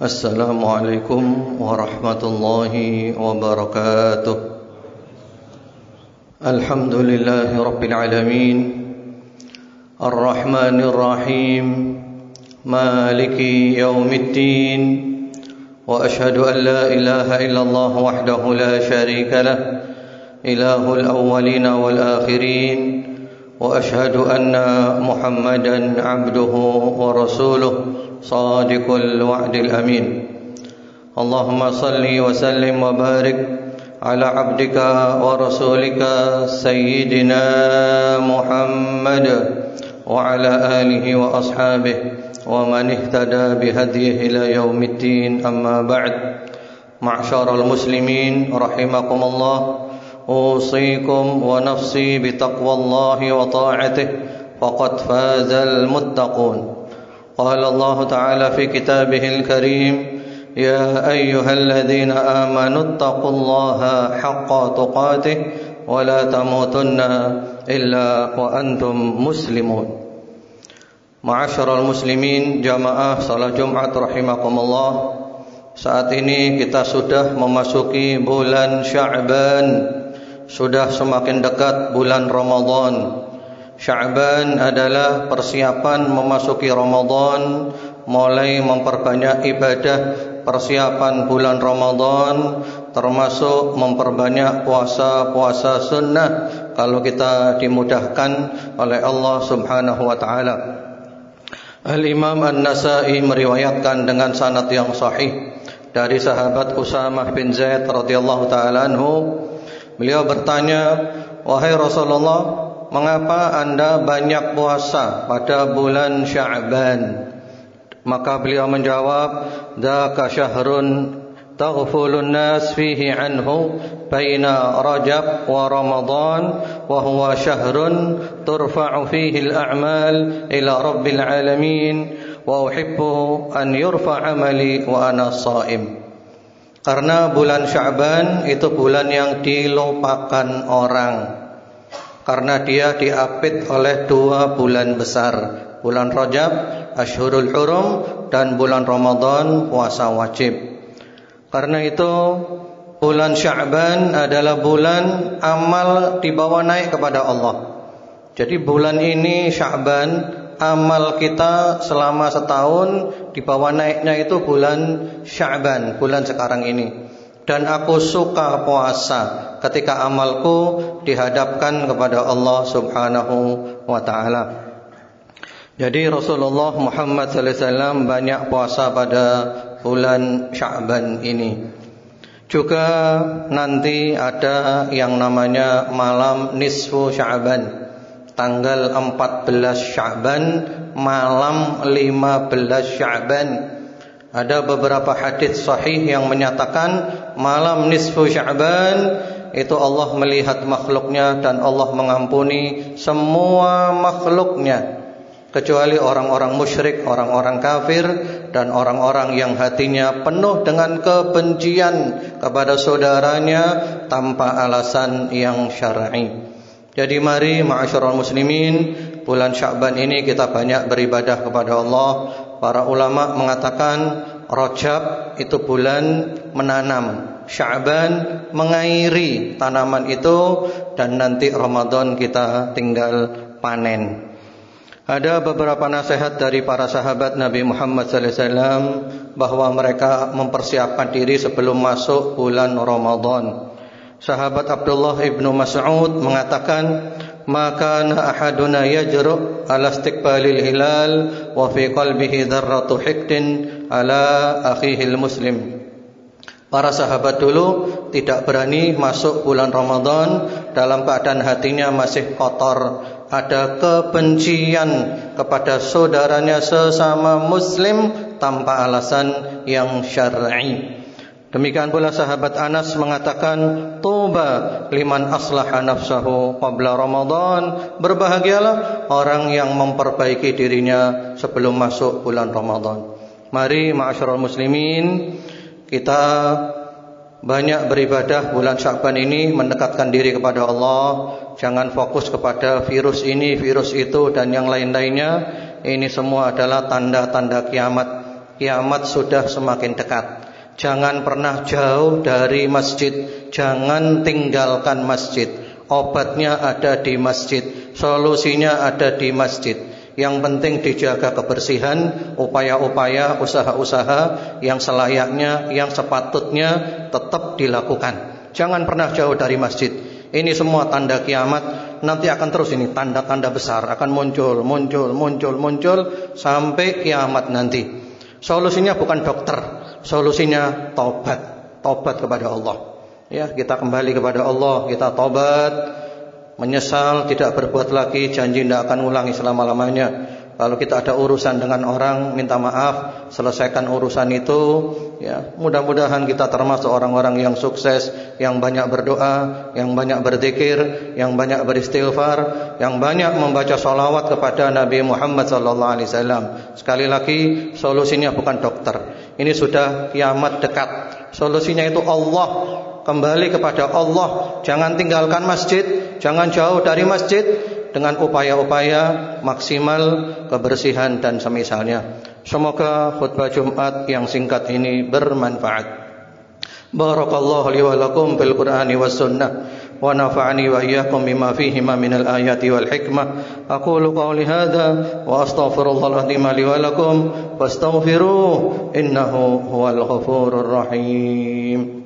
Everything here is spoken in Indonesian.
السلام عليكم ورحمة الله وبركاته. الحمد لله رب العالمين. الرحمن الرحيم. مالك يوم الدين. وأشهد أن لا إله إلا الله وحده لا شريك له. إله الأولين والآخرين. وأشهد أن محمدا عبده ورسوله صادق الوعد الأمين. اللهم صل وسلم وبارك على عبدك ورسولك سيدنا محمد وعلى آله وأصحابه ومن اهتدى بهديه إلى يوم الدين. أما بعد معشر المسلمين رحمكم الله. أوصيكم ونفسي بتقوى الله وطاعته فقد فاز المتقون. قال الله تعالى في كتابه الكريم يا أيها الذين آمنوا اتقوا الله حق تقاته ولا تموتن إلا وأنتم مسلمون. Ma'asyiral muslimin jamaah salat Jumat rahimakumullah Saat ini kita sudah memasuki bulan Sya'ban. Sudah semakin dekat bulan Ramadan. Sya'ban adalah persiapan memasuki Ramadan Mulai memperbanyak ibadah persiapan bulan Ramadan Termasuk memperbanyak puasa-puasa sunnah Kalau kita dimudahkan oleh Allah subhanahu wa ta'ala. Al-Imam An-Nasai meriwayatkan dengan sanad yang sahih dari sahabat Usamah bin Zaid radhiyallahu taala anhu beliau bertanya wahai Rasulullah mengapa Anda banyak puasa pada bulan Sya'ban? Maka beliau menjawab dzaka syahrun taghfulun nas fihi anhu baina Rajab wa Ramadan wa huwa syahrun turfa'u fihi al-a'mal ila rabbil alamin wa uhibbu an yurfa 'amali wa ana sha'im karena bulan Sya'ban itu bulan yang dilupakan orang. Karena dia diapit oleh dua bulan besar. Bulan Rajab Ashurul Hurum dan bulan Ramadan puasa wajib. Karena itu bulan Sya'ban adalah bulan amal dibawa naik kepada Allah. Jadi bulan ini Sya'ban amal kita selama setahun dibawa naiknya itu bulan Sya'ban, bulan sekarang ini. Dan aku suka puasa ketika amalku dihadapkan kepada Allah Subhanahu wa taala. Jadi Rasulullah Muhammad wasallam banyak puasa pada bulan Sya'ban ini. Juga nanti ada yang namanya malam nisfu Sya'ban. Tanggal 14 Sya'ban, malam 15 Sya'ban. Ada beberapa hadis sahih yang menyatakan malam nisfu Sya'ban itu Allah melihat makhluknya dan Allah mengampuni semua makhluknya kecuali orang-orang musyrik, orang-orang kafir dan orang-orang yang hatinya penuh dengan kebencian kepada saudaranya tanpa alasan yang syar'i. Jadi mari ma'asyiral muslimin, bulan Sya'ban ini kita banyak beribadah kepada Allah. Para ulama mengatakan Rajab itu bulan menanam, Sya'ban mengairi tanaman itu dan nanti Ramadan kita tinggal panen. Ada beberapa nasihat dari para sahabat Nabi Muhammad SAW bahwa mereka mempersiapkan diri sebelum masuk bulan Ramadan. Sahabat Abdullah ibnu Mas'ud mengatakan, maka ahaduna yajru ala istiqbalil hilal wa fi qalbihi dzarratu hiqdin ala akhihi muslim." Para sahabat dulu tidak berani masuk bulan Ramadan dalam keadaan hatinya masih kotor, ada kebencian kepada saudaranya sesama muslim tanpa alasan yang syar'i. Demikian pula sahabat Anas mengatakan, "Tuba liman aslaha nafsahu qabla Ramadan." Berbahagialah orang yang memperbaiki dirinya sebelum masuk bulan Ramadan. Mari ma'asyiral muslimin, kita banyak beribadah bulan Syakban ini mendekatkan diri kepada Allah. Jangan fokus kepada virus ini, virus itu dan yang lain-lainnya. Ini semua adalah tanda-tanda kiamat. kiamat sudah semakin dekat. Jangan pernah jauh dari masjid, jangan tinggalkan masjid. Obatnya ada di masjid, solusinya ada di masjid. Yang penting dijaga kebersihan, upaya-upaya, usaha-usaha yang selayaknya, yang sepatutnya tetap dilakukan. Jangan pernah jauh dari masjid. Ini semua tanda kiamat. Nanti akan terus ini tanda-tanda besar akan muncul, muncul, muncul, muncul sampai kiamat nanti. Solusinya bukan dokter, Solusinya tobat, tobat kepada Allah. Ya, kita kembali kepada Allah, kita tobat, menyesal, tidak berbuat lagi, janji tidak akan ulangi selama-lamanya. Kalau kita ada urusan dengan orang, minta maaf, selesaikan urusan itu. Ya, mudah-mudahan kita termasuk orang-orang yang sukses, yang banyak berdoa, yang banyak berzikir, yang banyak beristighfar, yang banyak membaca salawat kepada Nabi Muhammad SAW. Sekali lagi, solusinya bukan dokter. Ini sudah kiamat dekat. Solusinya itu Allah. Kembali kepada Allah. Jangan tinggalkan masjid, jangan jauh dari masjid dengan upaya-upaya maksimal kebersihan dan semisalnya. Semoga khutbah Jumat yang singkat ini bermanfaat. Barakallahu li wa lakum bil Qur'ani was sunnah wa nafa'ani wa iyyakum bima fihima minal ayati wal hikmah. Aqulu qawli hadha wa astaghfirullahal azim li wa lakum fastaghfiruhu innahu huwal ghafurur rahim.